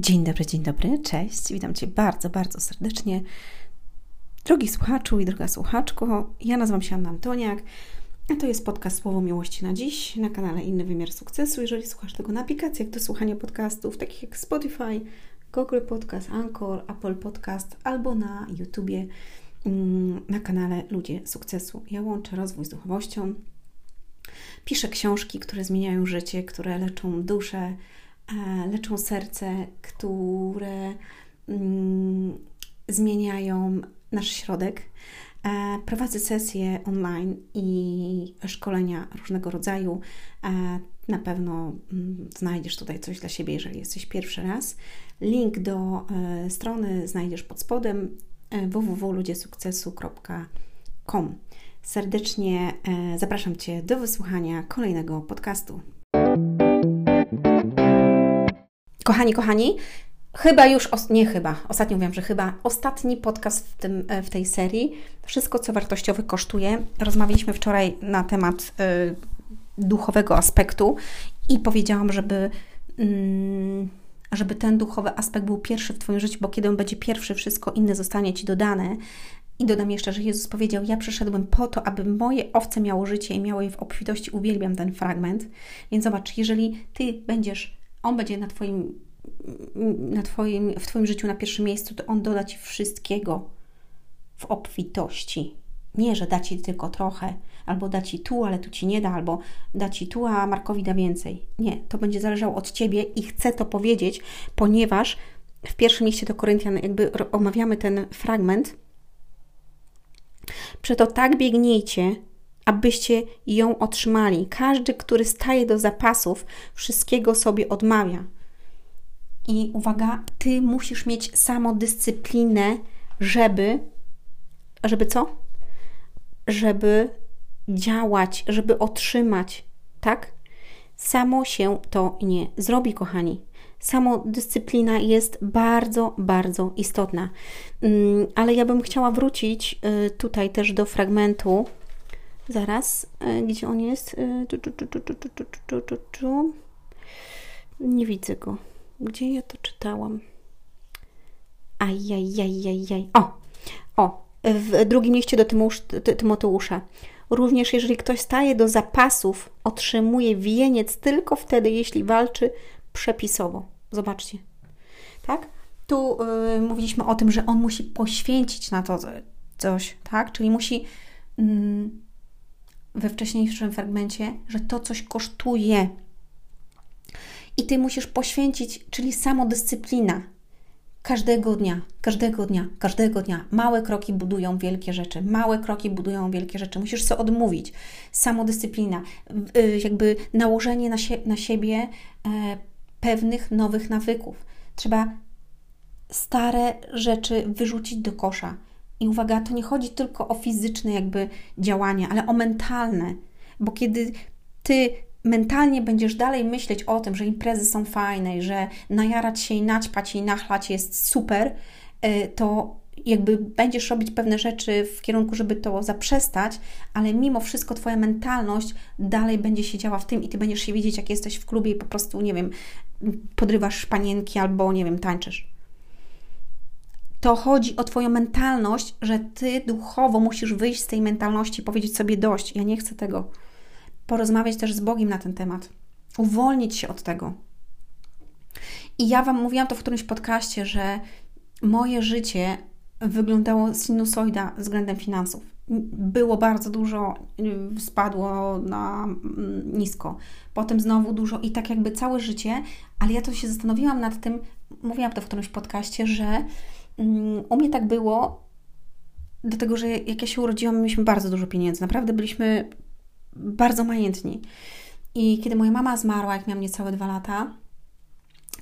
Dzień dobry, dzień dobry, cześć. Witam Cię bardzo, bardzo serdecznie. Drogi słuchaczu i droga słuchaczko, ja nazywam się Anna Antoniak, a to jest podcast Słowo Miłości na dziś na kanale Inny Wymiar Sukcesu. Jeżeli słuchasz tego na aplikacjach do słuchania podcastów, takich jak Spotify, Google Podcast, Anchor, Apple Podcast albo na YouTubie mm, na kanale Ludzie Sukcesu. Ja łączę rozwój z duchowością, piszę książki, które zmieniają życie, które leczą duszę, leczą serce, które mm, zmieniają nasz środek. E, prowadzę sesje online i szkolenia różnego rodzaju. E, na pewno mm, znajdziesz tutaj coś dla siebie, jeżeli jesteś pierwszy raz. Link do strony znajdziesz pod spodem www.ludziesukcesu.com. Serdecznie zapraszam Cię do wysłuchania kolejnego podcastu. Kochani, kochani, chyba już, nie chyba, ostatnio mówiłam, że chyba ostatni podcast w, tym, e, w tej serii. Wszystko, co wartościowe kosztuje. Rozmawialiśmy wczoraj na temat y, duchowego aspektu i powiedziałam, żeby, y, żeby ten duchowy aspekt był pierwszy w Twoim życiu, bo kiedy on będzie pierwszy, wszystko inne zostanie Ci dodane. I dodam jeszcze, że Jezus powiedział: Ja przyszedłem po to, aby moje owce miało życie i miało je w obfitości. Uwielbiam ten fragment. Więc zobacz, jeżeli Ty będziesz on będzie na twoim, na twoim, w Twoim życiu na pierwszym miejscu, to On doda Ci wszystkiego w obfitości. Nie, że da Ci tylko trochę, albo da Ci tu, ale tu Ci nie da, albo da Ci tu, a Markowi da więcej. Nie, to będzie zależało od Ciebie i chcę to powiedzieć, ponieważ w pierwszym liście do Koryntian jakby omawiamy ten fragment. Przeto tak biegnijcie, abyście ją otrzymali. Każdy, który staje do zapasów, wszystkiego sobie odmawia. I uwaga, ty musisz mieć samodyscyplinę, żeby, żeby co? Żeby działać, żeby otrzymać, tak? Samo się to nie zrobi, kochani. Samodyscyplina jest bardzo, bardzo istotna. Mm, ale ja bym chciała wrócić y, tutaj też do fragmentu, Zaraz, e, gdzie on jest? Nie widzę go. Gdzie ja to czytałam? Ajajajajaj. O! O! W drugim liście do Tymoteusza. Również jeżeli ktoś staje do zapasów, otrzymuje wieniec tylko wtedy, jeśli walczy przepisowo. Zobaczcie. Tak? Tu yy, mówiliśmy o tym, że on musi poświęcić na to coś, tak? Czyli musi yy, we wcześniejszym fragmencie, że to coś kosztuje. I ty musisz poświęcić, czyli samodyscyplina. Każdego dnia, każdego dnia, każdego dnia. Małe kroki budują wielkie rzeczy. Małe kroki budują wielkie rzeczy. Musisz sobie odmówić. Samodyscyplina, y, jakby nałożenie na, sie na siebie e, pewnych nowych nawyków. Trzeba stare rzeczy wyrzucić do kosza i uwaga, to nie chodzi tylko o fizyczne jakby działania, ale o mentalne, bo kiedy ty mentalnie będziesz dalej myśleć o tym, że imprezy są fajne że najarać się i naćpać i nachlać jest super, y, to jakby będziesz robić pewne rzeczy w kierunku, żeby to zaprzestać, ale mimo wszystko Twoja mentalność dalej będzie się działa w tym i Ty będziesz się widzieć, jak jesteś w klubie i po prostu, nie wiem, podrywasz panienki albo, nie wiem, tańczysz to chodzi o Twoją mentalność, że Ty duchowo musisz wyjść z tej mentalności i powiedzieć sobie dość, ja nie chcę tego. Porozmawiać też z Bogiem na ten temat. Uwolnić się od tego. I ja Wam mówiłam to w którymś podcaście, że moje życie wyglądało sinusoida względem finansów. Było bardzo dużo, spadło na mm, nisko, potem znowu dużo i tak jakby całe życie, ale ja to się zastanowiłam nad tym, mówiłam to w którymś podcaście, że u mnie tak było, dlatego że jak ja się urodziłam, mieliśmy bardzo dużo pieniędzy. Naprawdę byliśmy bardzo majętni. I kiedy moja mama zmarła, jak miałam niecałe dwa lata,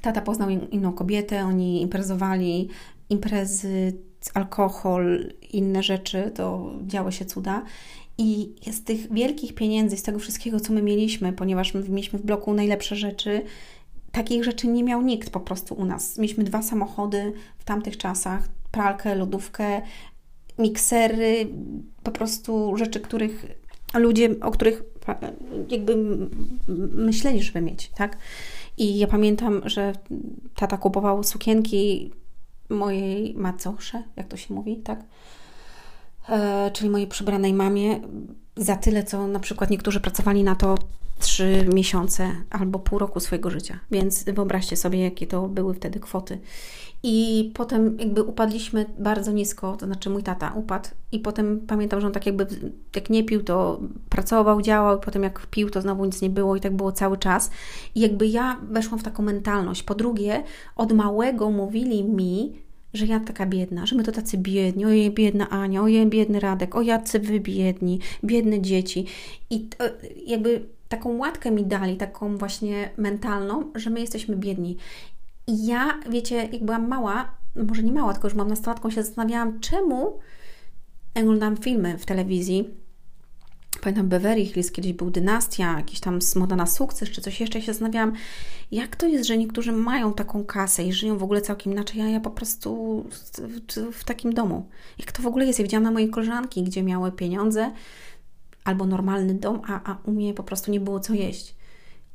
tata poznał inną kobietę, oni imprezowali, imprezy, alkohol, inne rzeczy, to działy się cuda. I z tych wielkich pieniędzy, z tego wszystkiego, co my mieliśmy, ponieważ my mieliśmy w bloku najlepsze rzeczy, takich rzeczy nie miał nikt po prostu u nas. Mieliśmy dwa samochody w tamtych czasach, pralkę, lodówkę, miksery, po prostu rzeczy, których ludzie, o których jakby myśleli, żeby mieć, tak? I ja pamiętam, że tata kupował sukienki mojej macosze, jak to się mówi, tak? E, czyli mojej przybranej mamie za tyle, co na przykład niektórzy pracowali na to trzy miesiące albo pół roku swojego życia. Więc wyobraźcie sobie, jakie to były wtedy kwoty. I potem jakby upadliśmy bardzo nisko, to znaczy mój tata upadł i potem pamiętam, że on tak jakby jak nie pił, to pracował, działał i potem jak pił, to znowu nic nie było i tak było cały czas. I jakby ja weszłam w taką mentalność. Po drugie, od małego mówili mi, że ja taka biedna, że my to tacy biedni, ojej biedna Ania, ojej biedny Radek, o jacy wy biedni, biedne dzieci. I to, jakby taką łatkę mi dali, taką właśnie mentalną, że my jesteśmy biedni. I ja, wiecie, jak byłam mała, może nie mała, tylko już mam nastolatką, się zastanawiałam, czemu oglądam filmy w telewizji. Pamiętam Beverly Hills, kiedyś był Dynastia, jakiś tam Moda na sukces, czy coś jeszcze. I się zastanawiałam, jak to jest, że niektórzy mają taką kasę i żyją w ogóle całkiem inaczej, a ja po prostu w, w takim domu. Jak to w ogóle jest? Ja widziałam na mojej koleżanki, gdzie miały pieniądze albo normalny dom, a, a u mnie po prostu nie było co jeść.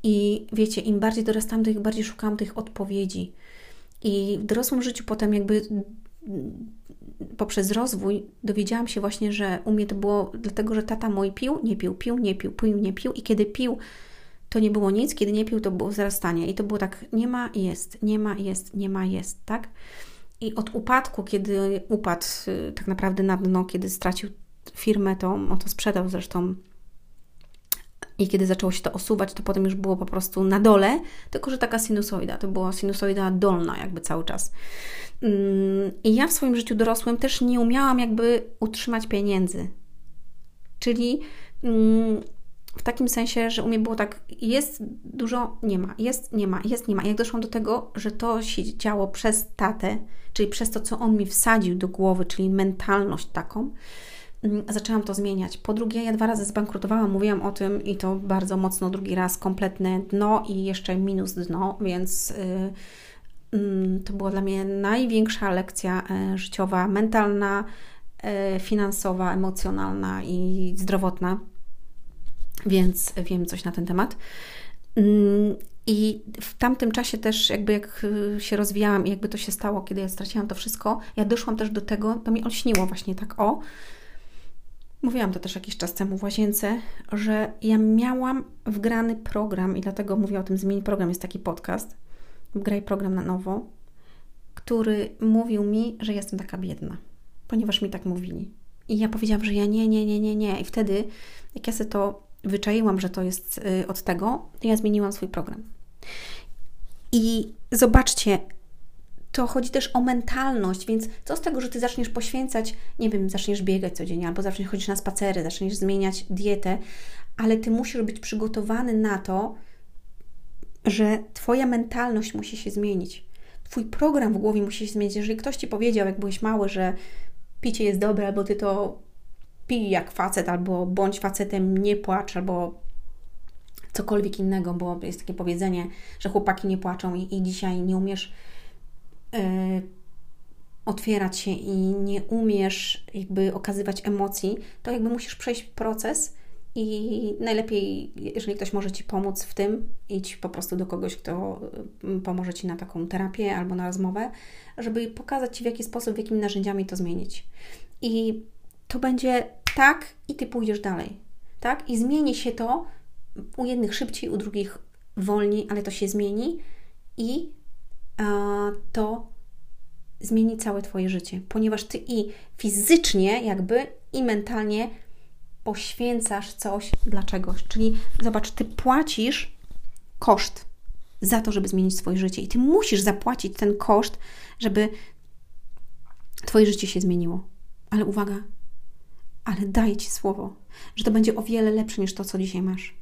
I wiecie, im bardziej dorastałam, tym bardziej szukałam tych odpowiedzi. I w dorosłym życiu potem jakby poprzez rozwój dowiedziałam się właśnie, że u mnie to było dlatego, że tata mój pił, nie pił, pił, nie pił, pił, nie pił i kiedy pił, to nie było nic, kiedy nie pił, to było wzrastanie i to było tak, nie ma, jest, nie ma, jest, nie ma, jest, tak? I od upadku, kiedy upadł y, tak naprawdę na dno, kiedy stracił firmę, to on to sprzedał zresztą i kiedy zaczęło się to osuwać, to potem już było po prostu na dole, tylko że taka sinusoida, to była sinusoida dolna jakby cały czas. Mm, I ja w swoim życiu dorosłym też nie umiałam jakby utrzymać pieniędzy. Czyli mm, w takim sensie, że u mnie było tak, jest dużo, nie ma, jest, nie ma, jest, nie ma. Jak doszłam do tego, że to się działo przez tatę, czyli przez to, co on mi wsadził do głowy, czyli mentalność taką, zaczęłam to zmieniać. Po drugie, ja dwa razy zbankrutowałam, mówiłam o tym i to bardzo mocno, drugi raz kompletne dno i jeszcze minus dno, więc yy, to była dla mnie największa lekcja yy, życiowa, mentalna, yy, finansowa, emocjonalna i zdrowotna, więc wiem coś na ten temat. Mm, I w tamtym czasie też, jakby jak się rozwijałam i jakby to się stało, kiedy ja straciłam to wszystko, ja doszłam też do tego, to mi olśniło właśnie tak o, Mówiłam to też jakiś czas temu w łazience, że ja miałam wgrany program i dlatego mówię o tym Zmień Program, jest taki podcast, Wgraj Program na nowo, który mówił mi, że jestem taka biedna, ponieważ mi tak mówili. I ja powiedziałam, że ja nie, nie, nie, nie, nie. I wtedy, jak ja sobie to wyczaiłam, że to jest y, od tego, ja zmieniłam swój program. I zobaczcie, to chodzi też o mentalność, więc co z tego, że ty zaczniesz poświęcać, nie wiem, zaczniesz biegać codziennie, albo zaczniesz chodzić na spacery, zaczniesz zmieniać dietę, ale ty musisz być przygotowany na to, że twoja mentalność musi się zmienić. Twój program w głowie musi się zmienić. Jeżeli ktoś ci powiedział, jak byłeś mały, że picie jest dobre, albo ty to pij jak facet, albo bądź facetem, nie płacz, albo cokolwiek innego, bo jest takie powiedzenie, że chłopaki nie płaczą i, i dzisiaj nie umiesz otwierać się i nie umiesz jakby okazywać emocji, to jakby musisz przejść proces i najlepiej, jeżeli ktoś może Ci pomóc w tym, idź po prostu do kogoś, kto y, pomoże Ci na taką terapię albo na rozmowę, żeby pokazać Ci w jaki sposób, jakimi narzędziami to zmienić. I to będzie tak i Ty pójdziesz dalej, tak? I zmieni się to u jednych szybciej, u drugich wolniej, ale to się zmieni i to zmieni całe Twoje życie, ponieważ Ty i fizycznie, jakby, i mentalnie poświęcasz coś dla czegoś. Czyli zobacz, Ty płacisz koszt za to, żeby zmienić swoje życie, i Ty musisz zapłacić ten koszt, żeby Twoje życie się zmieniło. Ale uwaga, ale daję Ci słowo, że to będzie o wiele lepsze niż to, co dzisiaj masz.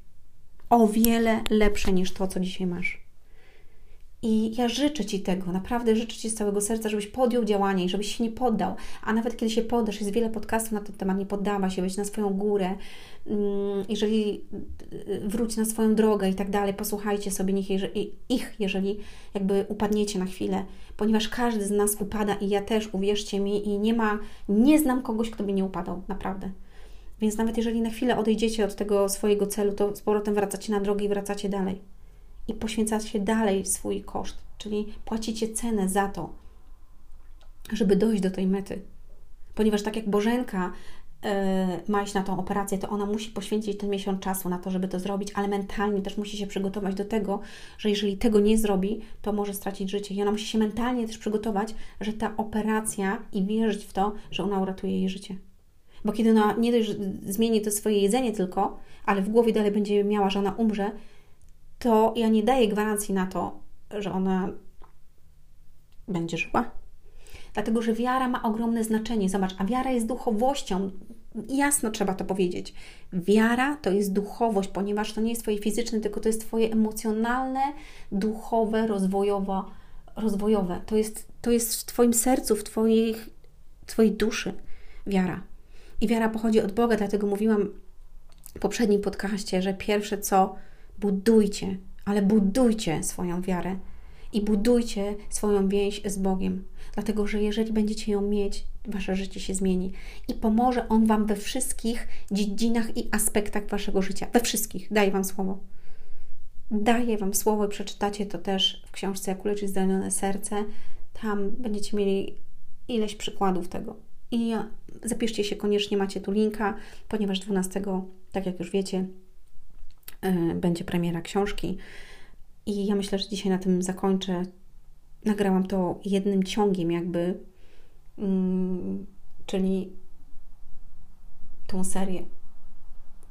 O wiele lepsze niż to, co dzisiaj masz. I ja życzę Ci tego, naprawdę życzę Ci z całego serca, żebyś podjął działanie i żebyś się nie poddał. A nawet kiedy się poddasz, jest wiele podcastów na ten temat, nie poddawa się, wejdź na swoją górę, mm, jeżeli y, wróć na swoją drogę i tak dalej, posłuchajcie sobie nich, jeżeli, ich, jeżeli jakby upadniecie na chwilę, ponieważ każdy z nas upada i ja też, uwierzcie mi, i nie ma, nie znam kogoś, kto by nie upadał, naprawdę. Więc nawet jeżeli na chwilę odejdziecie od tego swojego celu, to z powrotem wracacie na drogę i wracacie dalej. I poświęcacie dalej swój koszt, czyli płacicie cenę za to, żeby dojść do tej mety. Ponieważ tak jak Bożenka E, ma iść na tą operację, to ona musi poświęcić ten miesiąc czasu na to, żeby to zrobić, ale mentalnie też musi się przygotować do tego, że jeżeli tego nie zrobi, to może stracić życie. I ona musi się mentalnie też przygotować, że ta operacja i wierzyć w to, że ona uratuje jej życie. Bo kiedy ona nie dość, zmieni to swoje jedzenie tylko, ale w głowie dalej będzie miała, że ona umrze, to ja nie daję gwarancji na to, że ona będzie żyła. Dlatego, że wiara ma ogromne znaczenie. Zobacz, a wiara jest duchowością. Jasno trzeba to powiedzieć. Wiara to jest duchowość, ponieważ to nie jest Twoje fizyczne, tylko to jest Twoje emocjonalne, duchowe, rozwojowe. rozwojowe. To, jest, to jest w Twoim sercu, w twoich, Twojej duszy wiara. I wiara pochodzi od Boga, dlatego mówiłam w poprzednim podcaście, że pierwsze co budujcie, ale budujcie swoją wiarę i budujcie swoją więź z Bogiem. Dlatego, że jeżeli będziecie ją mieć, wasze życie się zmieni i pomoże On Wam we wszystkich dziedzinach i aspektach Waszego życia. We wszystkich. Daję Wam słowo. Daję Wam słowo i przeczytacie to też w książce Jak uleczyć zranione serce. Tam będziecie mieli ileś przykładów tego. I zapiszcie się koniecznie, macie tu linka, ponieważ 12, tak jak już wiecie, będzie premiera książki. I ja myślę, że dzisiaj na tym zakończę. Nagrałam to jednym ciągiem, jakby, mm, czyli tą serię.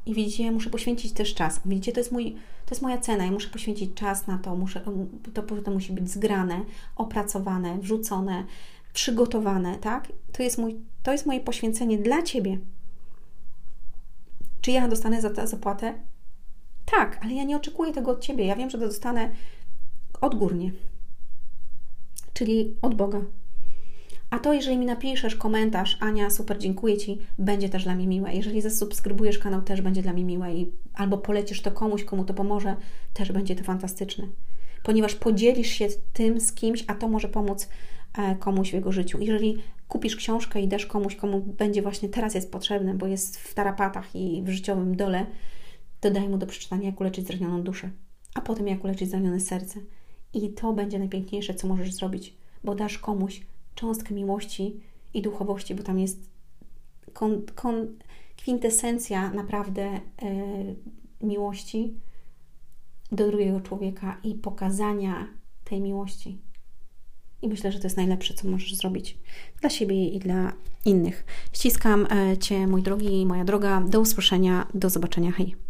I widzicie, ja muszę poświęcić też czas. Widzicie, to jest, mój, to jest moja cena. Ja muszę poświęcić czas na to. Muszę, to, to musi być zgrane, opracowane, wrzucone, przygotowane, tak? To jest, mój, to jest moje poświęcenie dla Ciebie. Czy ja dostanę za to zapłatę? Tak, ale ja nie oczekuję tego od Ciebie. Ja wiem, że to dostanę odgórnie, czyli od Boga. A to, jeżeli mi napiszesz komentarz, Ania, super, dziękuję Ci, będzie też dla mnie miłe. Jeżeli zasubskrybujesz kanał, też będzie dla mnie miłe. I albo polecisz to komuś, komu to pomoże, też będzie to fantastyczne. Ponieważ podzielisz się tym z kimś, a to może pomóc e, komuś w jego życiu. Jeżeli kupisz książkę i dasz komuś, komu będzie właśnie teraz jest potrzebne, bo jest w tarapatach i w życiowym dole, Dodaj mu do przeczytania, jak uleczyć zranioną duszę, a potem jak uleczyć zranione serce. I to będzie najpiękniejsze, co możesz zrobić, bo dasz komuś cząstkę miłości i duchowości, bo tam jest kon, kon, kwintesencja naprawdę e, miłości do drugiego człowieka i pokazania tej miłości. I myślę, że to jest najlepsze, co możesz zrobić dla siebie i dla innych. Ściskam e, Cię, mój drogi, moja droga. Do usłyszenia, do zobaczenia. Hej.